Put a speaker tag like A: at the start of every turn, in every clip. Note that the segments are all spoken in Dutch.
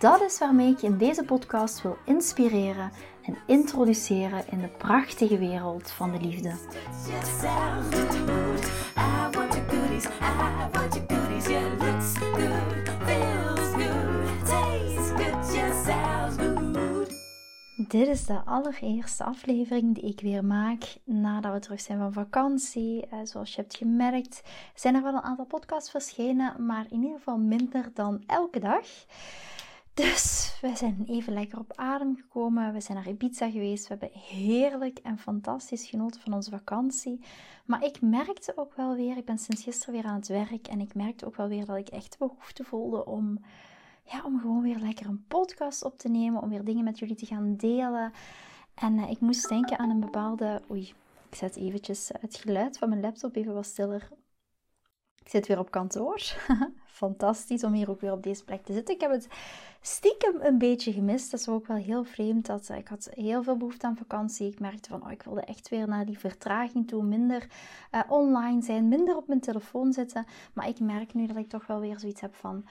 A: Dat is waarmee ik je in deze podcast wil inspireren en introduceren in de prachtige wereld van de liefde. Dit is de allereerste aflevering die ik weer maak nadat we terug zijn van vakantie. Eh, zoals je hebt gemerkt, zijn er wel een aantal podcasts verschenen, maar in ieder geval minder dan elke dag. Dus we zijn even lekker op adem gekomen. We zijn naar Ibiza geweest. We hebben heerlijk en fantastisch genoten van onze vakantie. Maar ik merkte ook wel weer, ik ben sinds gisteren weer aan het werk. En ik merkte ook wel weer dat ik echt behoefte voelde om, ja, om gewoon weer lekker een podcast op te nemen. Om weer dingen met jullie te gaan delen. En uh, ik moest denken aan een bepaalde. Oei, ik zet eventjes het geluid van mijn laptop even wat stiller. Ik zit weer op kantoor. Fantastisch om hier ook weer op deze plek te zitten. Ik heb het stiekem een beetje gemist. Dat is ook wel heel vreemd. Dat, ik had heel veel behoefte aan vakantie. Ik merkte van, oh, ik wilde echt weer naar die vertraging toe. Minder uh, online zijn, minder op mijn telefoon zitten. Maar ik merk nu dat ik toch wel weer zoiets heb van...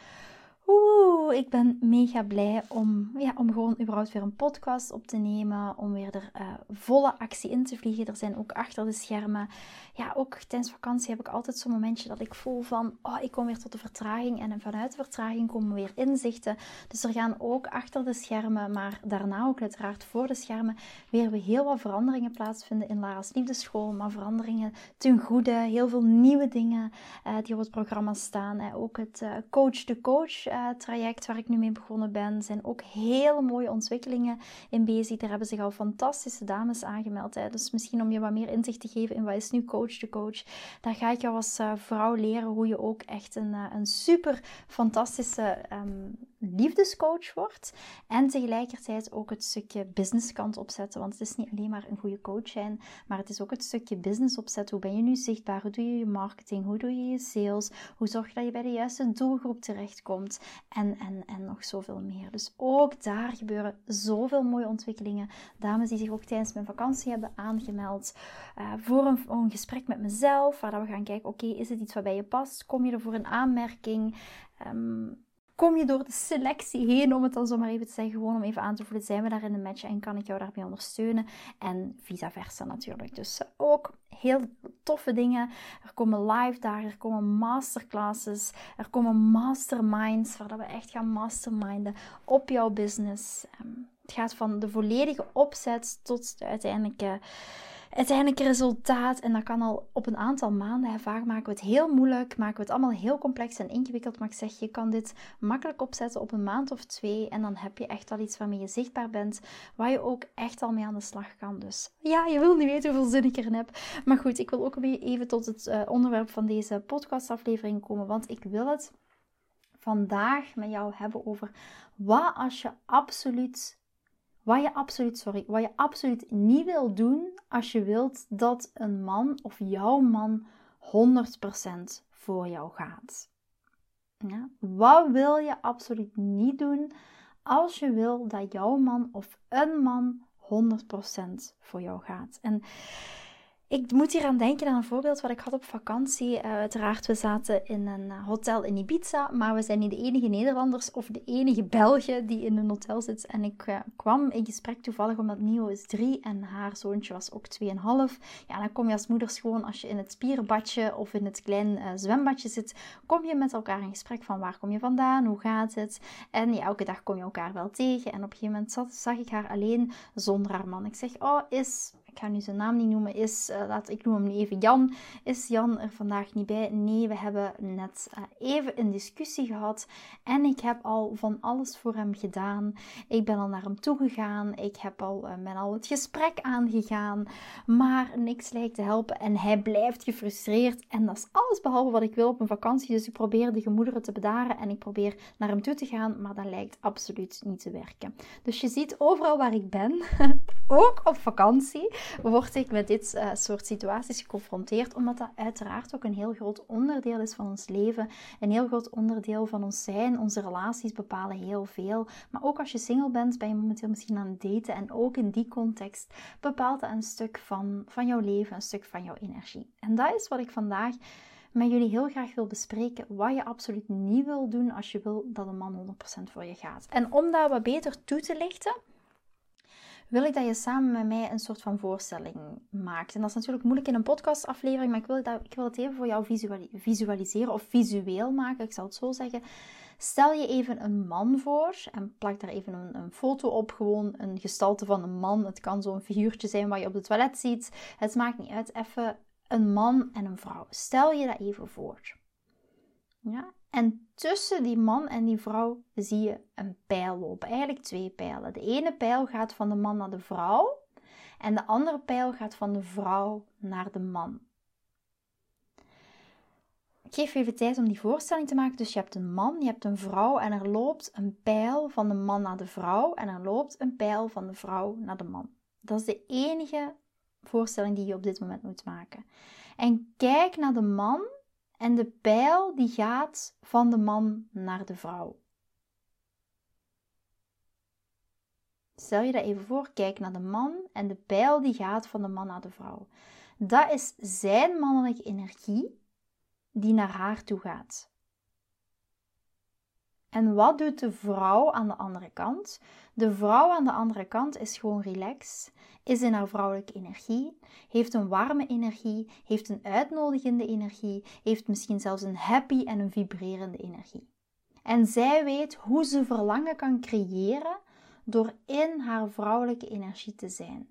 A: Oeh, ik ben mega blij om, ja, om gewoon überhaupt weer een podcast op te nemen. Om weer er uh, volle actie in te vliegen. Er zijn ook achter de schermen. Ja, ook tijdens vakantie heb ik altijd zo'n momentje dat ik voel van... Oh, ik kom weer tot de vertraging. En vanuit de vertraging komen weer inzichten. Dus er gaan ook achter de schermen, maar daarna ook uiteraard voor de schermen... weer heel wat veranderingen plaatsvinden in Lara's Liefdeschool. Maar veranderingen ten goede. Heel veel nieuwe dingen uh, die op het programma staan. Uh, ook het Coach de Coach traject waar ik nu mee begonnen ben, zijn ook hele mooie ontwikkelingen in bezig. Daar hebben zich al fantastische dames aangemeld. Dus misschien om je wat meer inzicht te geven in wat is nu coach de coach. Daar ga ik jou als uh, vrouw leren hoe je ook echt een, uh, een super fantastische um, liefdescoach wordt. En tegelijkertijd ook het stukje businesskant opzetten. Want het is niet alleen maar een goede coach zijn, maar het is ook het stukje business opzetten. Hoe ben je nu zichtbaar? Hoe doe je je marketing? Hoe doe je je sales? Hoe zorg je dat je bij de juiste doelgroep terechtkomt? En, en, en nog zoveel meer. Dus ook daar gebeuren zoveel mooie ontwikkelingen. Dames die zich ook tijdens mijn vakantie hebben aangemeld uh, voor een, een, gesprek met mezelf. Waar we gaan kijken, oké, is het iets wat bij je past? Kom je er voor een aanmerking? Um, kom je door de selectie heen, om het dan zo maar even te zeggen, gewoon om even aan te voelen, zijn we daar in de match en kan ik jou daarbij ondersteunen? En vice versa natuurlijk. Dus ook heel toffe dingen. Er komen live dagen, er komen masterclasses, er komen masterminds, waar we echt gaan masterminden op jouw business. Ehm, het gaat van de volledige opzet tot de uiteindelijke uiteindelijk resultaat. En dat kan al op een aantal maanden. Vaak maken we het heel moeilijk, maken we het allemaal heel complex en ingewikkeld. Maar ik zeg, je kan dit makkelijk opzetten op een maand of twee. En dan heb je echt al iets waarmee je zichtbaar bent, waar je ook echt al mee aan de slag kan. Dus ja, je wil niet weten hoeveel zin ik erin heb. Maar goed, ik wil ook weer even tot het uh, onderwerp van deze podcastaflevering komen. Want ik wil het vandaag met jou hebben over wat als je absoluut wat je absoluut, sorry, wat je absoluut niet wil doen als je wilt dat een man of jouw man 100% voor jou gaat. Ja? Wat wil je absoluut niet doen als je wil dat jouw man of een man 100% voor jou gaat? En ik moet hier aan denken aan een voorbeeld wat ik had op vakantie. Uh, uiteraard, we zaten in een eh, hotel in Ibiza, maar we zijn niet de enige Nederlanders of de enige Belgen die in een hotel zit. En ik uh, kwam in gesprek toevallig omdat Nio is drie en haar zoontje was ook 2,5. Ja, dan kom je als moeders gewoon, als je in het spierenbadje of in het klein zwembadje zit, kom je met elkaar in gesprek van waar kom je vandaan, hoe gaat het? En ja, elke dag kom je elkaar wel tegen. En op een gegeven moment zag ik haar alleen zonder haar man. Ik zeg, oh, is ik ga nu zijn naam niet noemen, is, uh, laat ik noem hem even Jan. Is Jan er vandaag niet bij? Nee, we hebben net uh, even een discussie gehad en ik heb al van alles voor hem gedaan. Ik ben al naar hem toe gegaan, ik heb al, uh, ben al het gesprek aangegaan, maar niks lijkt te helpen en hij blijft gefrustreerd en dat is alles behalve wat ik wil op een vakantie. Dus ik probeer de gemoederen te bedaren en ik probeer naar hem toe te gaan, maar dat lijkt absoluut niet te werken. Dus je ziet overal waar ik ben, ook op vakantie, word ik met dit uh, soort situaties geconfronteerd, omdat dat uiteraard ook een heel groot onderdeel is van ons leven, een heel groot onderdeel van ons zijn. Onze relaties bepalen heel veel. Maar ook als je single bent, ben je momenteel misschien aan het daten en ook in die context bepaalt dat een stuk van, van jouw leven, een stuk van jouw energie. En dat is wat ik vandaag met jullie heel graag wil bespreken wat je absoluut niet wil doen als je wil dat een man 100% voor je gaat. En om dat wat beter toe te lichten, wil ik dat je samen met mij een soort van voorstelling maakt. En dat is natuurlijk moeilijk in een podcastaflevering, maar ik wil, dat, ik wil het even voor jou visualiseren of visueel maken, ik zal het zo zeggen. Stel je even een man voor en plak daar even een, een, foto op, gewoon een gestalte van een man. Het kan zo'n figuurtje zijn wat je op het toilet ziet. Het maakt niet uit, even een man en een vrouw. Stel je dat even voor. Ja? En tussen die man en die vrouw zie je een pijl lopen. Eigenlijk twee pijlen. De ene pijl gaat van de man naar de vrouw. En de andere pijl gaat van de vrouw naar de man. Ik geef even tijd om die voorstelling te maken. Dus je hebt een man, je hebt een vrouw en er loopt een pijl van de man naar de vrouw en er loopt een pijl van de vrouw naar de man. Dat is de enige voorstelling die je op dit moment moet maken. En kijk naar de man en de pijl die gaat van de man naar de vrouw. Stel je dat even voor, kijk naar de man en de pijl die gaat van de man naar de vrouw. Dat is zijn mannelijke energie die naar haar toe gaat. En wat doet de vrouw aan de andere kant? De vrouw aan de andere kant is gewoon relaxed, is in haar vrouwelijke energie, heeft een warme energie, heeft een uitnodigende energie, heeft misschien zelfs een happy en een vibrerende energie. En zij weet hoe ze verlangen kan creëren door in haar vrouwelijke energie te zijn.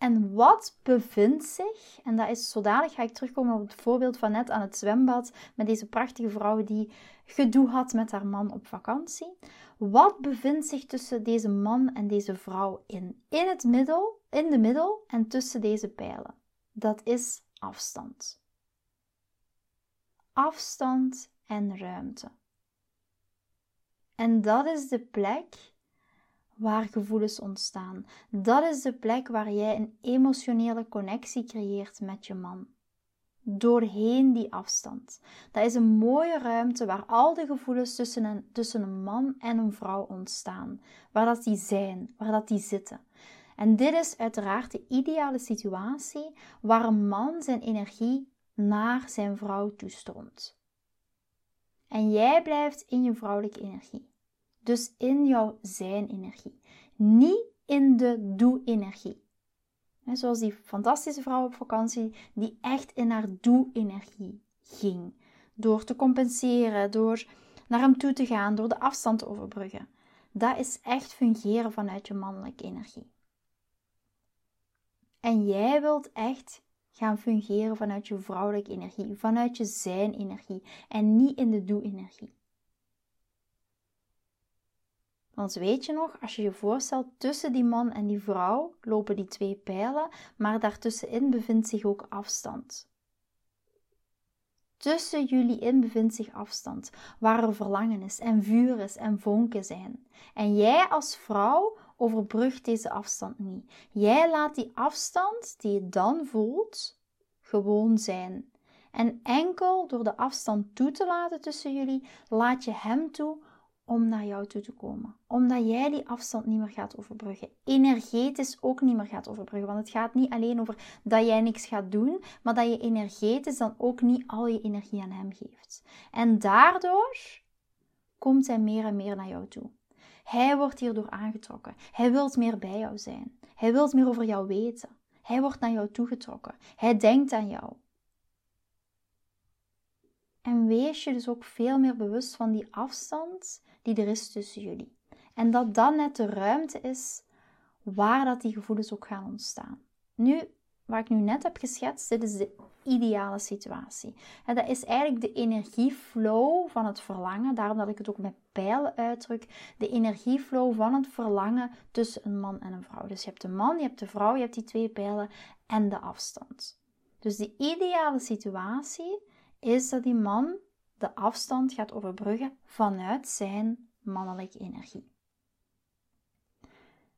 A: En wat bevindt zich, en dat is zodanig ga ik terugkomen op het voorbeeld van net aan het zwembad met deze prachtige vrouw die gedoe had met haar man op vakantie. Wat bevindt zich tussen deze man en deze vrouw in? In het middel, in de middel en tussen deze pijlen. Dat is afstand. Afstand en ruimte. En dat is de plek waar gevoelens ontstaan. Dat is de plek waar jij een emotionele connectie creëert met je man. Doorheen die afstand. Dat is een mooie ruimte waar al de gevoelens tussen een, tussen een man en een vrouw ontstaan. Waar dat die zijn, waar dat die zitten. En dit is uiteraard de ideale situatie waar een man zijn energie naar zijn vrouw toestroomt. En jij blijft in je vrouwelijke energie. Dus in jouw zijn-energie. Niet in de doe-energie. Zoals die fantastische vrouw op vakantie, die echt in haar doe-energie ging. Door te compenseren, door naar hem toe te gaan, door de afstand te overbruggen. Dat is echt fungeren vanuit je mannelijke energie. En jij wilt echt gaan fungeren vanuit je vrouwelijke energie, vanuit je zijn-energie en niet in de doe-energie. Want weet je nog, als je je voorstelt, tussen die man en die vrouw lopen die twee pijlen, maar daartussenin bevindt zich ook afstand. Tussen jullie in bevindt zich afstand, waar er verlangen is en vuur is en vonken zijn. En jij als vrouw overbrugt deze afstand niet. Jij laat die afstand die je dan voelt gewoon zijn. En enkel door de afstand toe te laten tussen jullie, laat je hem toe om naar jou toe te komen. Omdat jij die afstand niet meer gaat overbruggen. Energetisch ook niet meer gaat overbruggen. Want het gaat niet alleen over dat jij niks gaat doen, maar dat je energetisch dan ook niet al je energie aan hem geeft. En daardoor komt hij meer en meer naar jou toe. Hij wordt hierdoor aangetrokken. Hij wil meer bij jou zijn. Hij wil meer over jou weten. Hij wordt naar jou toegetrokken. Hij denkt aan jou. En wees je dus ook veel meer bewust van die afstand die er is tussen jullie. En dat dan net de ruimte is waar dat die gevoelens ook gaan ontstaan. Nu, wat ik nu net heb geschetst, dit is de ideale situatie. En dat is eigenlijk de energieflow van het verlangen, daarom dat ik het ook met pijlen uitdruk, de energieflow van het verlangen tussen een man en een vrouw. Dus je hebt de man, je hebt de vrouw, je hebt die twee pijlen en de afstand. Dus de ideale situatie is dat die man de afstand gaat overbruggen vanuit zijn mannelijke energie.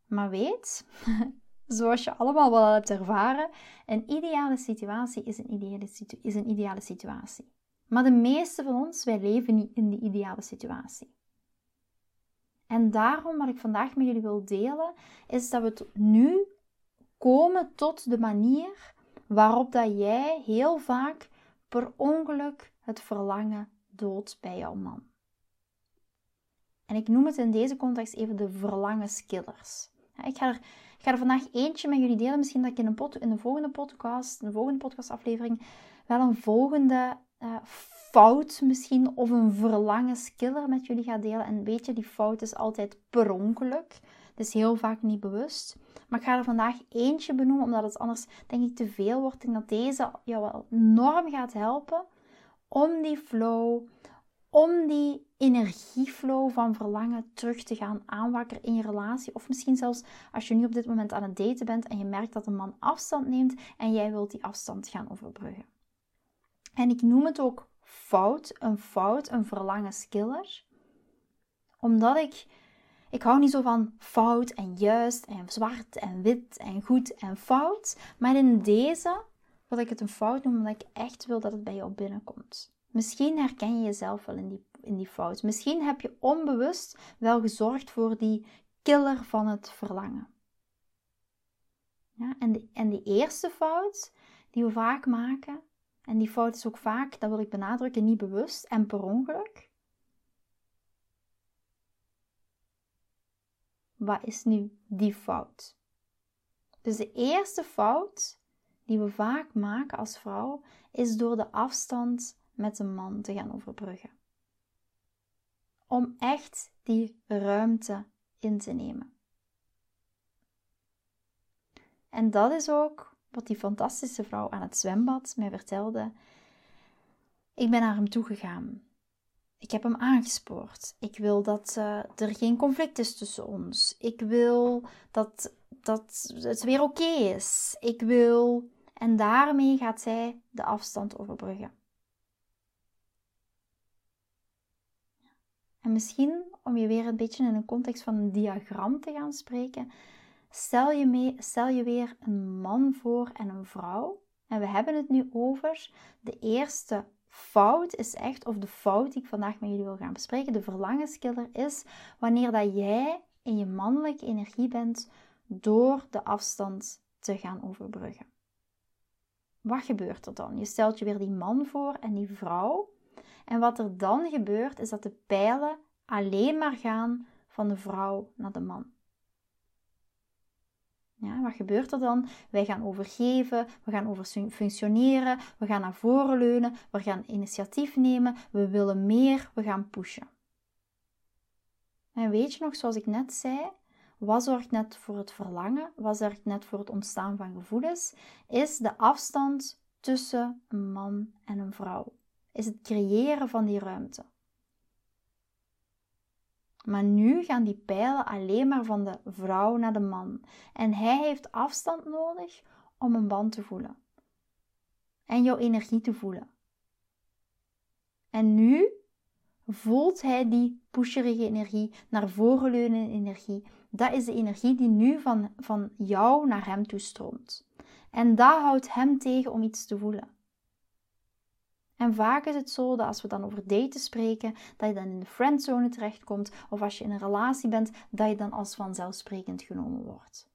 A: Maar weet, zoals je allemaal wel hebt ervaren, een ideale situatie is een ideale, situ is een ideale situatie. Maar de meeste van ons, wij leven niet in die ideale situatie. En daarom wat ik vandaag met jullie wil delen, is dat we nu komen tot de manier waarop dat jij heel vaak per ongeluk het verlangen doodt bij jouw man. En ik noem het in deze context even de verlangenskillers. Ik ga er, ik ga er vandaag eentje met jullie delen. Misschien dat ik in, een in de volgende podcast, in de volgende podcastaflevering, wel een volgende uh, fout misschien of een verlangenskiller met jullie ga delen. En weet je, die fout is altijd per ongeluk. Dus heel vaak niet bewust. Maar ik ga er vandaag eentje benoemen, omdat het anders denk ik te veel wordt. En dat deze jou wel enorm gaat helpen om die flow, om die energieflow van verlangen terug te gaan aanwakkeren in je relatie. Of misschien zelfs als je nu op dit moment aan het daten bent en je merkt dat een man afstand neemt en jij wilt die afstand gaan overbruggen. En ik noem het ook fout, een fout, een verlangenskiller. Omdat ik, ik hou niet zo van fout en juist en zwart en wit en goed en fout. Maar in deze wil ik het een fout noemen omdat ik echt wil dat het bij jou binnenkomt. Misschien herken je jezelf wel in die, in die fout. Misschien heb je onbewust wel gezorgd voor die killer van het verlangen. Ja, en, de, en die eerste fout die we vaak maken, en die fout is ook vaak, dat wil ik benadrukken, niet bewust en per ongeluk. Wat is nu die fout? Dus de eerste fout die we vaak maken als vrouw is door de afstand met een man te gaan overbruggen. Om echt die ruimte in te nemen. En dat is ook wat die fantastische vrouw aan het zwembad mij vertelde. Ik ben naar hem toegegaan. Ik heb hem aangespoord. Ik wil dat uh, er geen conflict is tussen ons. Ik wil dat, dat het weer oké is. Ik wil. En daarmee gaat zij de afstand overbruggen. En misschien om je weer een beetje in een context van een diagram te gaan spreken, stel je, mee, stel je weer een man voor en een vrouw. En we hebben het nu over de eerste fout is echt, of de fout die ik vandaag met jullie wil gaan bespreken, de verlangenskiller is wanneer dat jij in je mannelijke energie bent door de afstand te gaan overbruggen. Wat gebeurt er dan? Je stelt je weer die man voor en die vrouw. En wat er dan gebeurt, is dat de pijlen alleen maar gaan van de vrouw naar de man. Ja, wat gebeurt er dan? Wij gaan overgeven, we gaan over functioneren, we gaan naar voren leunen, we gaan initiatief nemen, we willen meer, we gaan pushen. En weet je nog, zoals ik net zei, wat zorgt net voor het verlangen, wat zorgt net voor het ontstaan van gevoelens, is de afstand tussen een man en een vrouw is het creëren van die ruimte. Maar nu gaan die pijlen alleen maar van de vrouw naar de man. En hij heeft afstand nodig om een band te voelen. En jouw energie te voelen. En nu voelt hij die pusherige energie, naar voren leunende energie. Dat is de energie die nu van, van jou naar hem toestroomt. En dat houdt hem tegen om iets te voelen. En vaak is het zo dat als we dan over daten spreken, dat je dan in de friendzone terechtkomt, of als je in een relatie bent, dat je dan als vanzelfsprekend genomen wordt.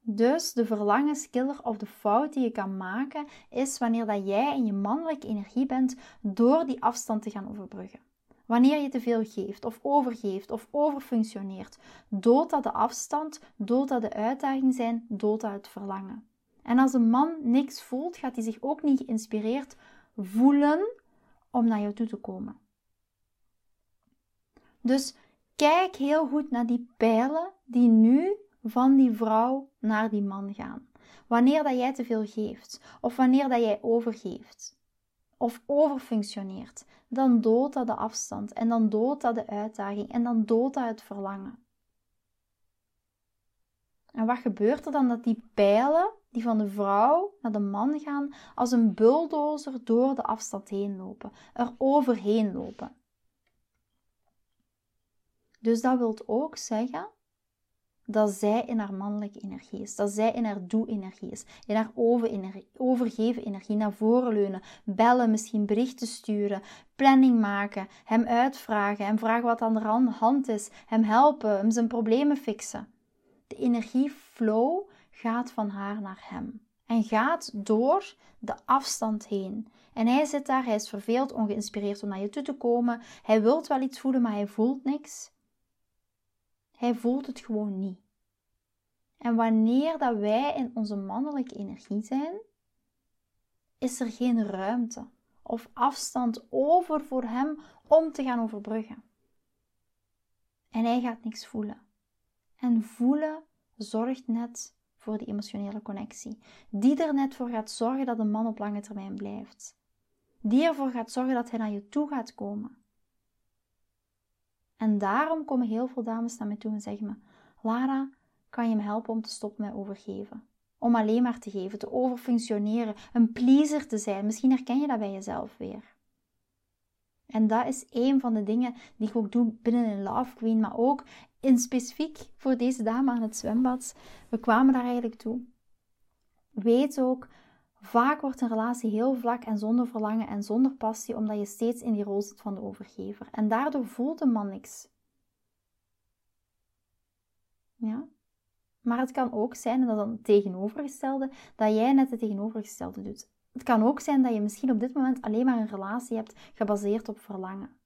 A: Dus de verlangenskiller of de fout die je kan maken, is wanneer dat jij in je mannelijke energie bent door die afstand te gaan overbruggen. Wanneer je te veel geeft of overgeeft of overfunctioneert, doodt dat de afstand, doodt dat de uitdaging zijn, doodt dat het verlangen. En als een man niks voelt, gaat hij zich ook niet geïnspireerd voelen om naar jou toe te komen. Dus kijk heel goed naar die pijlen die nu van die vrouw naar die man gaan. Wanneer dat jij te veel geeft, of wanneer dat jij overgeeft, of overfunctioneert, dan doodt dat de afstand en dan doodt dat de uitdaging en dan doodt dat het verlangen. En wat gebeurt er dan? Dat die pijlen die van de vrouw naar de man gaan, als een bulldozer door de afstand heen lopen, er overheen lopen. Dus dat wil ook zeggen dat zij in haar mannelijke energie is, dat zij in haar doe-energie is, in haar overgeven energie, naar voren leunen, bellen, misschien berichten sturen, planning maken, hem uitvragen, hem vragen wat aan de hand is, hem helpen, hem zijn problemen fixen. De energieflow gaat van haar naar hem en gaat door de afstand heen. En hij zit daar, hij is verveeld, ongeïnspireerd om naar je toe te komen. Hij wilt wel iets voelen, maar hij voelt niks. Hij voelt het gewoon niet. En wanneer dat wij in onze mannelijke energie zijn, is er geen ruimte of afstand over voor hem om te gaan overbruggen. En hij gaat niks voelen. En voelen zorgt net voor die emotionele connectie. Die er net voor gaat zorgen dat een man op lange termijn blijft. Die ervoor gaat zorgen dat hij naar je toe gaat komen. En daarom komen heel veel dames naar mij toe en zeggen me: Lara, kan je me helpen om te stoppen met overgeven? Om alleen maar te geven, te overfunctioneren, een pleaser te zijn. Misschien herken je dat bij jezelf weer. En dat is een van de dingen die ik ook doe binnen een Love Queen, maar ook in specifiek voor deze dame aan het zwembad. We kwamen daar eigenlijk toe. Weet ook, vaak wordt een relatie heel vlak en zonder verlangen en zonder passie, omdat je steeds in die rol zit van de overgever. En daardoor voelt de man niks. Ja? Maar het kan ook zijn, dat dan tegenovergestelde, dat jij net het tegenovergestelde doet. Het kan ook zijn dat je misschien op dit moment alleen maar een relatie hebt gebaseerd op verlangen.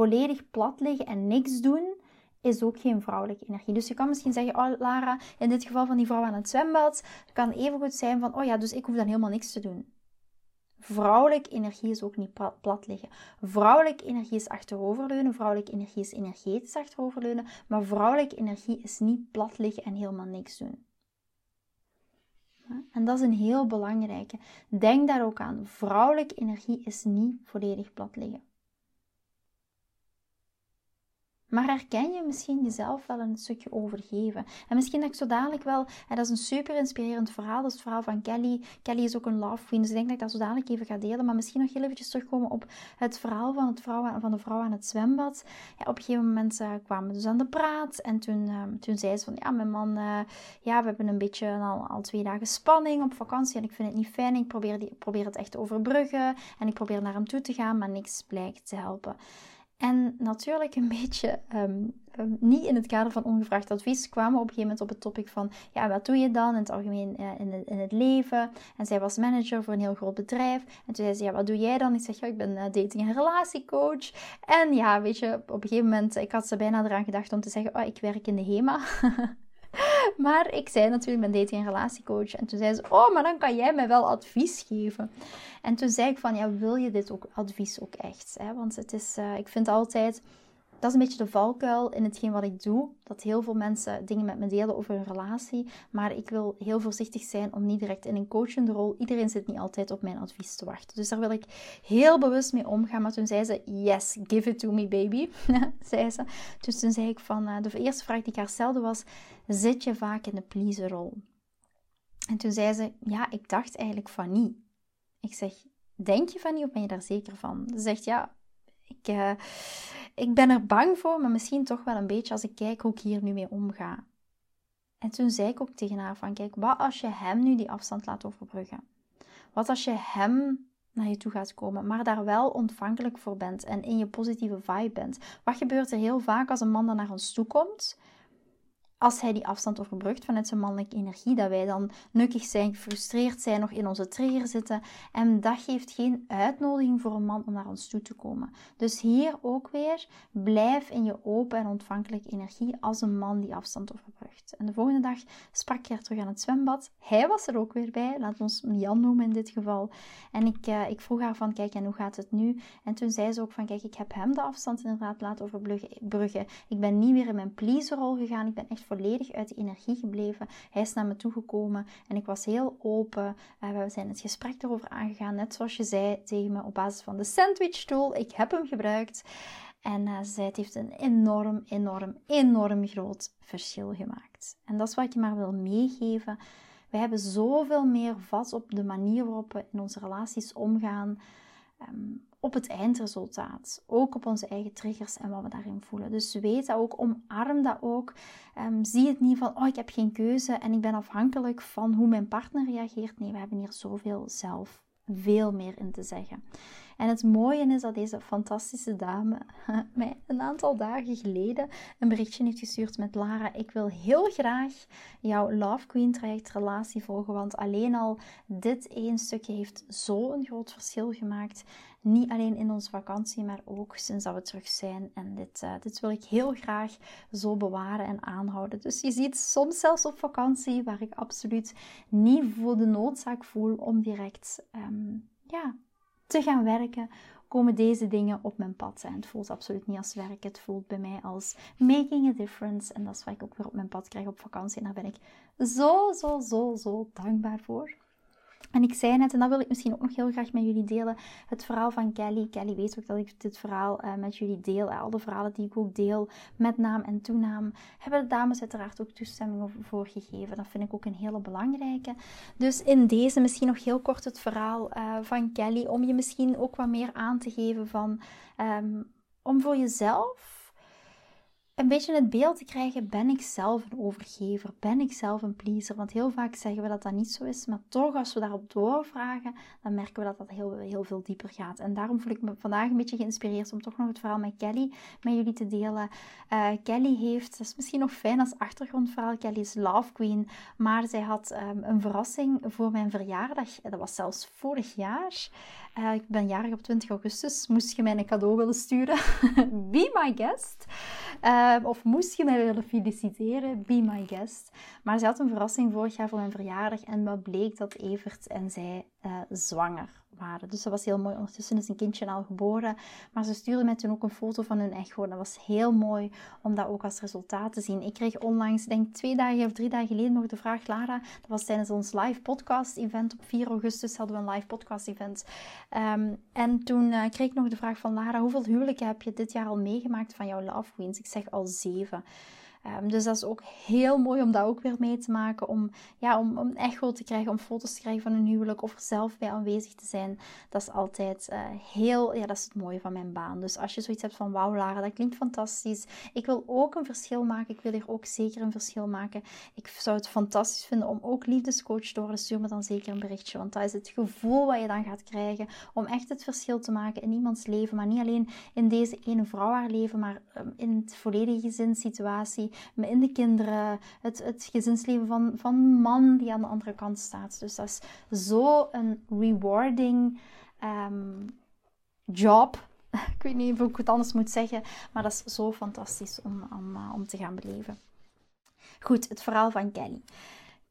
A: Volledig plat liggen en niks doen is ook geen vrouwelijke energie. Dus je kan misschien zeggen, oh Lara, in dit geval van die vrouw aan het zwembad, kan even goed zijn van, oh ja, dus ik hoef dan helemaal niks te doen. Vrouwelijke energie is ook niet plat liggen. Vrouwelijke energie is achteroverleunen. Vrouwelijke energie is energetisch achteroverleunen. Maar vrouwelijke energie is niet plat liggen en helemaal niks doen. En dat is een heel belangrijke. Denk daar ook aan. Vrouwelijke energie is niet volledig plat liggen. Maar herken je misschien jezelf wel een stukje overgeven? En misschien dat ik zo dadelijk wel, en dat is een super inspirerend verhaal, dat is het verhaal van Kelly. Kelly is ook een love queen, dus ik denk dat ik dat zo dadelijk even ga delen. Maar misschien nog heel eventjes terugkomen op het verhaal van, het vrouw, van de vrouw aan het zwembad. Ja, op een gegeven moment uh, kwamen we dus aan de praat en toen, uh, toen zei ze van, ja, mijn man, ja, we hebben een beetje al, al twee dagen spanning op vakantie en ik vind het niet fijn. Ik probeer, die, probeer het echt te overbruggen en ik probeer naar hem toe te gaan, maar niks blijkt te helpen. En natuurlijk een beetje ehm, ehm, niet in het kader van ongevraagd advies kwamen we op een gegeven moment op het topic van ja, wat doe je dan in het algemeen uh, in, het, in, het, leven? En zij was manager voor een heel groot bedrijf. En toen zei ze, ja, wat doe jij dan? Ik zeg, ja, ik ben uh, dating- en relatiecoach. En ja, weet je, op een gegeven moment, ik had ze bijna eraan gedacht om te zeggen, oh, ik werk in de HEMA. maar ik zei natuurlijk, ik ben dating- en relatiecoach. En toen zei ze, oh, maar dan kan jij mij wel advies geven. En toen zei ik van, ja, wil je dit ook advies ook echt? Hè? Want het is, uh, ik vind altijd, dat is een beetje de valkuil in hetgeen wat ik doe. Dat heel veel mensen dingen met me delen over hun relatie. Maar ik wil heel voorzichtig zijn om niet direct in een coachende rol. Iedereen zit niet altijd op mijn advies te wachten. Dus daar wil ik heel bewust mee omgaan. Maar toen zei ze, yes, give it to me baby. zei ze. Dus toen zei ik van, uh, de eerste vraag die ik haar stelde was, zit je vaak in de pleaser rol? En toen zei ze, ja, ik dacht eigenlijk van niet. Ik zeg, denk je van niet of ben je daar zeker van? Ze zegt, ja, ik, uh, ik ben er bang voor, maar misschien toch wel een beetje als ik kijk hoe ik hier nu mee omga. En toen zei ik ook tegen haar van, kijk, wat als je hem nu die afstand laat overbruggen? Wat als je hem naar je toe gaat komen, maar daar wel ontvankelijk voor bent en in je positieve vibe bent? Wat gebeurt er heel vaak als een man dan naar ons toe komt? Als hij die afstand overbrugt vanuit zijn mannelijke energie, dat wij dan nukkig zijn, gefrustreerd zijn, nog in onze trigger zitten. En dat geeft geen uitnodiging voor een man om naar ons toe te komen. Dus hier ook weer, blijf in je open en ontvankelijke energie als een man die afstand overbrugt. En de volgende dag sprak ik er terug aan het zwembad. Hij was er ook weer bij, laat ons Jan noemen in dit geval. En ik, uh, ik vroeg haar van, kijk, en hoe gaat het nu? En toen zei ze ook van, kijk, ik heb hem de afstand inderdaad laten overbruggen. Ik ben niet weer in mijn pleaserrol gegaan, ik ben echt volledig uit de energie gebleven. Hij is naar me toegekomen en ik was heel open. Uh, we zijn het gesprek erover aangegaan, net zoals je zei tegen me op basis van de sandwich tool. Ik heb hem gebruikt. En uh, zij het heeft een enorm, enorm, enorm groot verschil gemaakt. En dat is wat ik je maar wil meegeven. We hebben zoveel meer vat op de manier waarop we in onze relaties omgaan. Um, op het eindresultaat. Ook op onze eigen triggers en wat we daarin voelen. Dus weet dat ook, omarm dat ook. Um, zie het niet van, oh ik heb geen keuze en ik ben afhankelijk van hoe mijn partner reageert. Nee, we hebben hier zoveel zelf veel meer in te zeggen. En het mooie is dat deze fantastische dame mij een aantal dagen geleden een berichtje heeft gestuurd met Lara. Ik wil heel graag jouw Love Queen traject relatie volgen, want alleen al dit één stukje heeft zo'n groot verschil gemaakt. Niet alleen in onze vakantie, maar ook sinds dat we terug zijn. En dit, uh, dit wil ik heel graag zo bewaren en aanhouden. Dus je ziet soms zelfs op vakantie, waar ik absoluut niet voor de noodzaak voel om direct um, ja, te gaan werken, komen deze dingen op mijn pad. En het voelt absoluut niet als werk. Het voelt bij mij als making a difference. En dat is wat ik ook weer op mijn pad krijg op vakantie. En daar ben ik zo, zo, zo, zo dankbaar voor. En ik zei net, en dat wil ik misschien ook nog heel graag met jullie delen, het verhaal van Kelly. Kelly weet ook dat ik dit verhaal uh, met jullie deel. Al de verhalen die ik ook deel met naam en toenaam, hebben de dames uiteraard ook toestemming voor gegeven. Dat vind ik ook een hele belangrijke. Dus in deze misschien nog heel kort het verhaal uh, van Kelly, om je misschien ook wat meer aan te geven van, um, om voor jezelf een beetje het beeld te krijgen, ben ik zelf een overgever? Ben ik zelf een pleaser? Want heel vaak zeggen we dat dat niet zo is, maar toch als we daarop doorvragen, dan merken we dat dat heel, heel veel dieper gaat. En daarom voel ik me vandaag een beetje geïnspireerd om toch nog het verhaal met Kelly met jullie te delen. Uh, Kelly heeft, dat is misschien nog fijn als achtergrondverhaal, Kelly is Love Queen, maar zij had um, een verrassing voor mijn verjaardag. Dat was zelfs vorig jaar. Uh, ik ben jarig op 20 augustus. Moest je mij een cadeau willen sturen? Be my guest. Uh, of moest je mij willen feliciteren? Be my guest. Maar ze had een verrassing vorig jaar voor mijn verjaardag. En wat bleek dat Evert en zij uh, zwanger dus dat was heel mooi. Ondertussen is een kindje al geboren. Maar ze stuurde mij toen ook een foto van hun echo. Dat was heel mooi om dat ook als resultaat te zien. Ik kreeg onlangs, denk twee dagen of drie dagen geleden, nog de vraag, Lara. Dat was tijdens ons live podcast event. Op 4 augustus hadden we een live podcast event. Um, en toen uh, kreeg ik nog de vraag van Lara, hoeveel huwelijken heb je dit jaar al meegemaakt van jouw Love Queens? Ik zeg al zeven. Um, dus dat is ook heel mooi om dat ook weer mee te maken. Om, ja, om, om echo te krijgen, om foto's te krijgen van een huwelijk of er zelf bij aanwezig te zijn. Dat is altijd uh, heel, ja, dat is het mooie van mijn baan. Dus als je zoiets hebt van, wauw Lara, dat klinkt fantastisch. Ik wil ook een verschil maken. Ik wil hier ook zeker een verschil maken. Ik zou het fantastisch vinden om ook liefdescoach te worden. Stuur me dan zeker een berichtje. Want dat is het gevoel wat je dan gaat krijgen om echt het verschil te maken in iemands leven. Maar niet alleen in deze ene vrouw haar leven, maar um, in het volledige gezinssituatie in de kinderen, het, het gezinsleven van, van man die aan de andere kant staat. Dus dat is zo een rewarding um, job. Ik weet niet hoe ik het anders moet zeggen, maar dat is zo fantastisch om, om, om te gaan beleven. Goed, het verhaal van Kelly.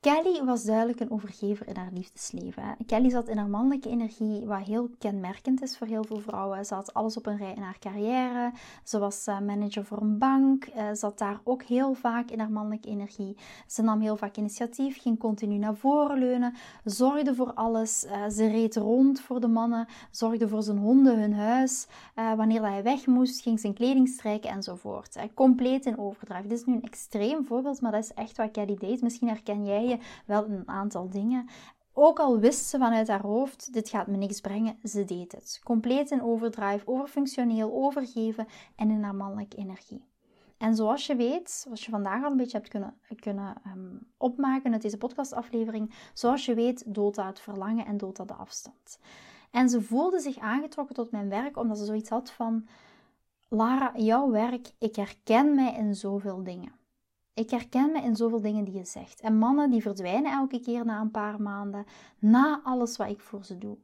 A: Kelly was duidelijk een overgever in haar liefdesleven. Kelly zat in haar mannelijke energie, wat heel kenmerkend is voor heel veel vrouwen. Ze had alles op een rij in haar carrière. Ze was eh, manager voor een bank. Ze eh, zat daar ook heel vaak in haar mannelijke energie. Ze nam heel vaak initiatief, ging continu naar voren leunen, zorgde voor alles. Eh, ze reed rond voor de mannen, zorgde voor zijn honden, hun huis. wanneer hij weg moest, ging zijn kleding strijken enzovoort. Compleet in overdrive. Dit is nu een extreem voorbeeld, maar dat is echt wat Kelly deed. Misschien herken jij wel een aantal dingen. Ook al wist ze vanuit haar hoofd, dit gaat me niks brengen, ze deed het. Compleet in overdrive, overfunctioneel, overgeven en in haar mannelijke energie. En zoals je weet, zoals je vandaag al een beetje hebt kunnen, kunnen um, opmaken uit deze podcastaflevering, zoals je weet, doodt dat het verlangen en doodt dat de afstand. En ze voelde zich aangetrokken tot mijn werk omdat ze zoiets had van: Lara, jouw werk, ik herken mij in zoveel dingen. Ik herken me in zoveel dingen die je zegt. En mannen die verdwijnen elke keer na een paar maanden, na alles wat ik voor ze doe.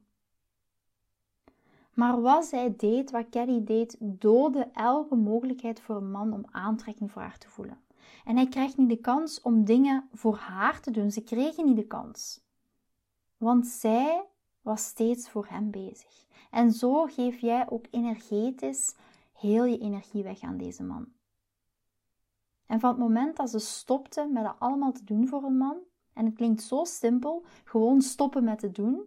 A: Maar wat zij deed, wat Kelly deed, doodde elke mogelijkheid voor een man om aantrekking voor haar te voelen. En hij krijgt niet de kans om dingen voor haar te doen. Ze kregen niet de kans. Want zij was steeds voor hem bezig. En zo geef jij ook energetisch heel je energie weg aan deze man. En van het moment dat ze stopte met dat allemaal te doen voor een man, en het klinkt zo simpel, gewoon stoppen met te doen,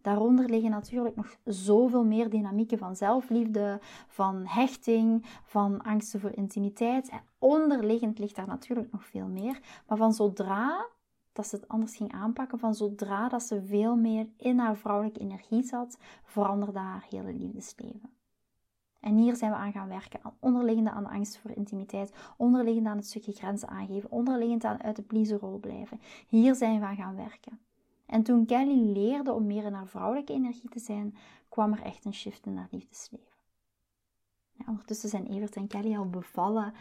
A: daaronder liggen natuurlijk nog zoveel meer dynamieken van zelfliefde, van hechting, van angsten voor intimiteit. En onderliggend ligt daar natuurlijk nog veel meer. Maar van zodra dat ze het anders ging aanpakken, van zodra dat ze veel meer in haar vrouwelijke energie zat, veranderde haar hele liefdesleven. En hier zijn we aan gaan werken, onderliggende aan de angst voor intimiteit, onderliggende aan het stukje grenzen aangeven, onderliggend aan uit de pleaserrol blijven. Hier zijn we aan gaan werken. En toen Kelly leerde om meer in haar vrouwelijke energie te zijn, kwam er echt een shift in haar liefdesleven. Ja, ondertussen zijn Evert en Kelly al bevallen.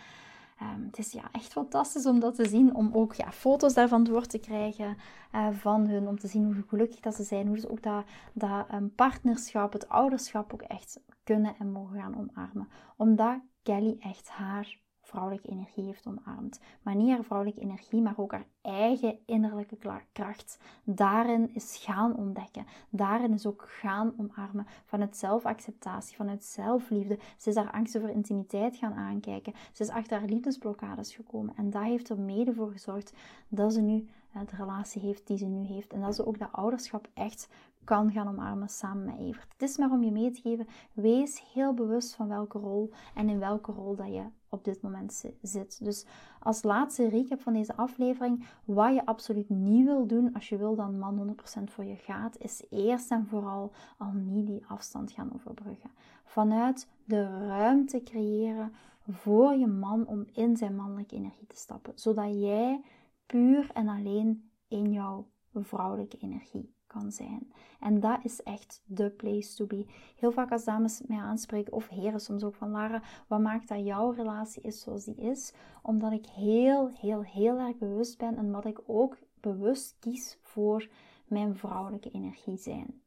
A: Um, het is ja, echt fantastisch om dat te zien, om ook ja, foto's daarvan door te krijgen uh, van hun, om te zien hoe gelukkig dat ze zijn, hoe ze ook dat, dat um, partnerschap, het ouderschap ook echt kunnen en mogen gaan omarmen. Omdat Kelly echt haar vrouwelijke energie heeft omarmd. Maar niet haar vrouwelijke energie, maar ook haar eigen innerlijke kracht. Daarin is gaan ontdekken. Daarin is ook gaan omarmen. Vanuit zelfacceptatie, vanuit zelfliefde. Ze is haar angsten voor intimiteit gaan aankijken. Ze is achter haar liefdesblokkades gekomen. En dat heeft er mede voor gezorgd dat ze nu eh, de relatie heeft die ze nu heeft. En dat ze ook dat ouderschap echt kan gaan omarmen samen met Evert. Het is maar om je mee te geven, wees heel bewust van welke rol en in welke rol dat je op dit moment zit. Dus als laatste recap van deze aflevering, wat je absoluut niet wil doen als je wil dat een man 100% voor je gaat, is eerst en vooral al niet die afstand gaan overbruggen. Vanuit de ruimte creëren voor je man om in zijn mannelijke energie te stappen, zodat jij puur en alleen in jouw vrouwelijke energie kan zijn. En dat is echt de place to be. Heel vaak als dames mij aanspreken, of heren soms ook van Lara, wat maakt dat jouw relatie is zoals die is? Omdat ik heel, heel, heel erg bewust ben en dat ik ook bewust kies voor mijn vrouwelijke energie zijn.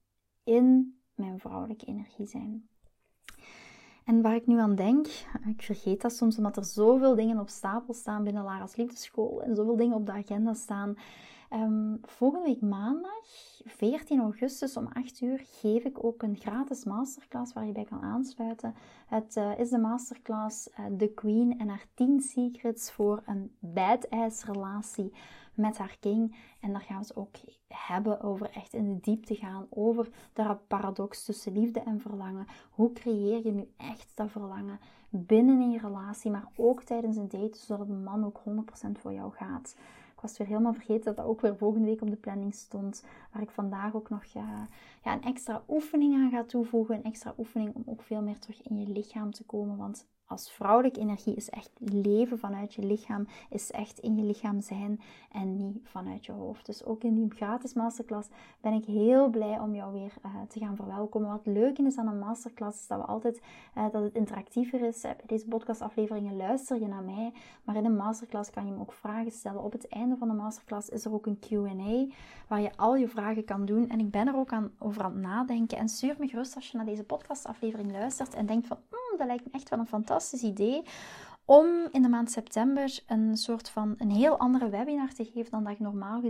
A: In mijn vrouwelijke energie zijn. En waar ik nu aan denk, ik vergeet dat soms omdat er zoveel dingen op stapel staan binnen Lara's Liefdeschool en zoveel dingen op de agenda staan. Um, volgende week maandag, 14 augustus om 8 uur, geef ik ook een gratis masterclass waar je bij kan aansluiten. Het uh, is de masterclass uh, The Queen en haar 10 secrets voor een badass relatie met haar king. En daar gaan we het ook hebben over echt in de diepte gaan. Over de paradox tussen liefde en verlangen. Hoe creëer je nu echt dat verlangen binnen in relatie, maar ook tijdens een date, zodat een man ook 100% voor jou gaat. Was weer helemaal vergeten dat dat ook weer volgende week op de planning stond. Waar ik vandaag ook nog ja, ja, een extra oefening aan ga toevoegen. Een extra oefening om ook veel meer terug in je lichaam te komen. Want als vrouwelijke energie is echt leven vanuit je lichaam, is echt in je lichaam zijn en niet vanuit je hoofd. Dus ook in die gratis masterclass ben ik heel blij om jou weer uh, te gaan verwelkomen. Wat leuk is aan een masterclass is dat we altijd uh, dat het interactiever is. Bij deze podcastafleveringen luister je naar mij, maar in een masterclass kan je me ook vragen stellen. Op het einde van de masterclass is er ook een Q&A waar je al je vragen kan doen. En ik ben er ook aan, over aan het nadenken. En stuur me gerust als je naar deze podcastaflevering luistert en denkt van, mm, dat lijkt me echt wel een fantastisch fantastisch idee om in de maand september een soort van een heel andere webinar te geven dan dat ik normaal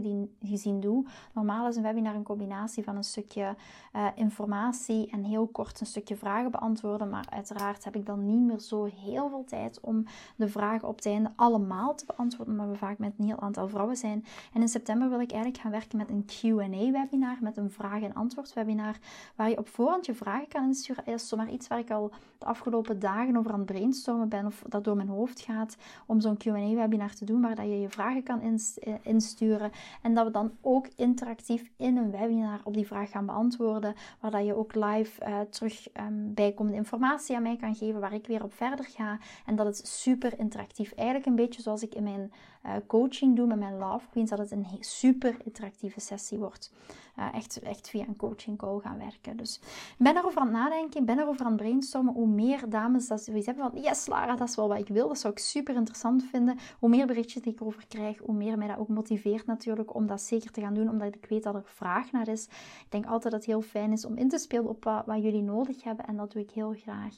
A: gezien doe. Normaal is een webinar een combinatie van een stukje uh, informatie en heel kort een stukje vragen beantwoorden. Maar uiteraard heb ik dan niet meer zo heel veel tijd om de vragen op het einde allemaal te beantwoorden, omdat we vaak met een heel aantal vrouwen zijn. En in september wil ik eigenlijk gaan werken met een Q&A webinar, met een vraag- en antwoord webinar, waar je op voorhand je vragen kan insturen. Dat is zomaar iets waar ik al de afgelopen dagen over aan het brainstormen ben, of dat door mijn hoofd gaat om zo'n Q&A-webinar te doen, waar dat je je vragen kan eh, insturen en dat we dan ook interactief in een webinar op die vraag gaan beantwoorden, waar je ook live uh, terug um, bijkomende informatie aan mij kan geven, waar ik weer op verder ga en dat het super interactief, eigenlijk een beetje zoals ik in mijn uh, coaching doe met mijn Love Queens, dat het een super interactieve sessie wordt. Uh, echt, echt via een coaching call gaan werken. Dus ik ben erover aan het nadenken, ben erover aan het brainstormen. Hoe meer dames dat zoiets hebben van, yes Lara, dat is wel wat ik wil. Dat zou ik super interessant vinden. Hoe meer berichtjes ik erover krijg, hoe meer mij dat ook motiveert natuurlijk om dat zeker te gaan doen, omdat ik weet dat er vraag naar is. Ik denk altijd dat het heel fijn is om in te spelen op wat jullie nodig hebben en dat doe ik heel graag.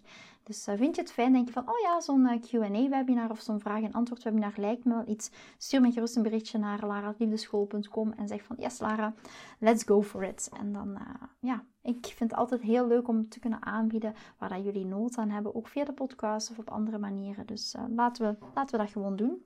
A: Dus uh, vind je het fijn? Denk je van, oh ja, zo'n uh, Q&A-webinar of zo'n vraag- en antwoord-webinar lijkt me wel iets. Stuur me gerust een berichtje naar laraliefdeschool.com en zeg van, yes Lara, let's go for it. En dan, uh, ja, ik vind het altijd heel leuk om te kunnen aanbieden waar dat jullie nood aan hebben. Ook via de podcast of op andere manieren. Dus laten, we, laten we dat gewoon doen.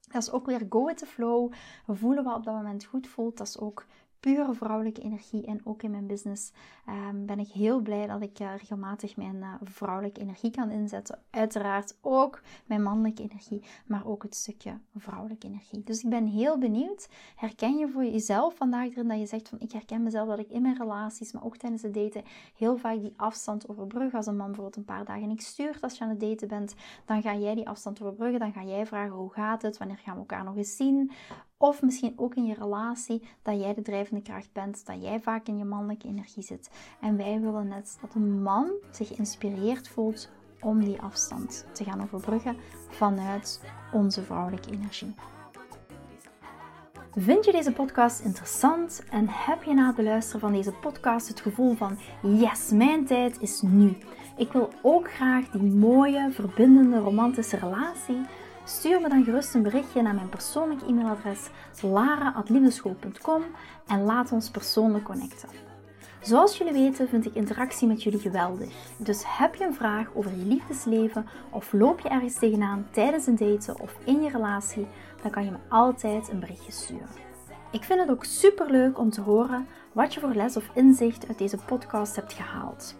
A: Dat is ook weer go with the flow. Voelen wat op dat moment goed voelt. Dat is ook pure vrouwelijke energie. En ook in mijn business um, ben ik heel blij dat ik uh, regelmatig mijn uh, vrouwelijke energie kan inzetten. Uiteraard ook mijn mannelijke energie, maar ook het stukje vrouwelijke energie. Dus ik ben heel benieuwd. Herken je voor jezelf vandaag erin dat je zegt van ik herken mezelf dat ik in mijn relaties, maar ook tijdens het daten, heel vaak die afstand overbrug. Als een man bijvoorbeeld een paar dagen niks stuurt als je aan het daten bent, dan ga jij die afstand overbruggen. Dan ga jij vragen hoe gaat het, wanneer gaan we elkaar nog eens zien. Of misschien ook in je relatie dat jij de drijvende kracht bent, dat jij vaak in je mannelijke energie zit. En wij willen net dat een man zich geïnspireerd voelt om die afstand te gaan overbruggen vanuit onze vrouwelijke energie. Vind je deze podcast interessant en heb je na het luisteren van deze podcast het gevoel van yes, mijn tijd is nu. Ik wil ook graag die mooie, verbindende, romantische relatie Stuur me dan gerust een berichtje naar mijn persoonlijk e-mailadres lara.liefdeschool.com en laat ons persoonlijk connecten. Zoals jullie weten vind ik interactie met jullie geweldig. Dus heb je een vraag over je liefdesleven of loop je ergens tegenaan tijdens een daten of in je relatie, dan kan je me altijd een berichtje sturen. Ik vind het ook super leuk om te horen wat je voor les of inzicht uit deze podcast hebt gehaald.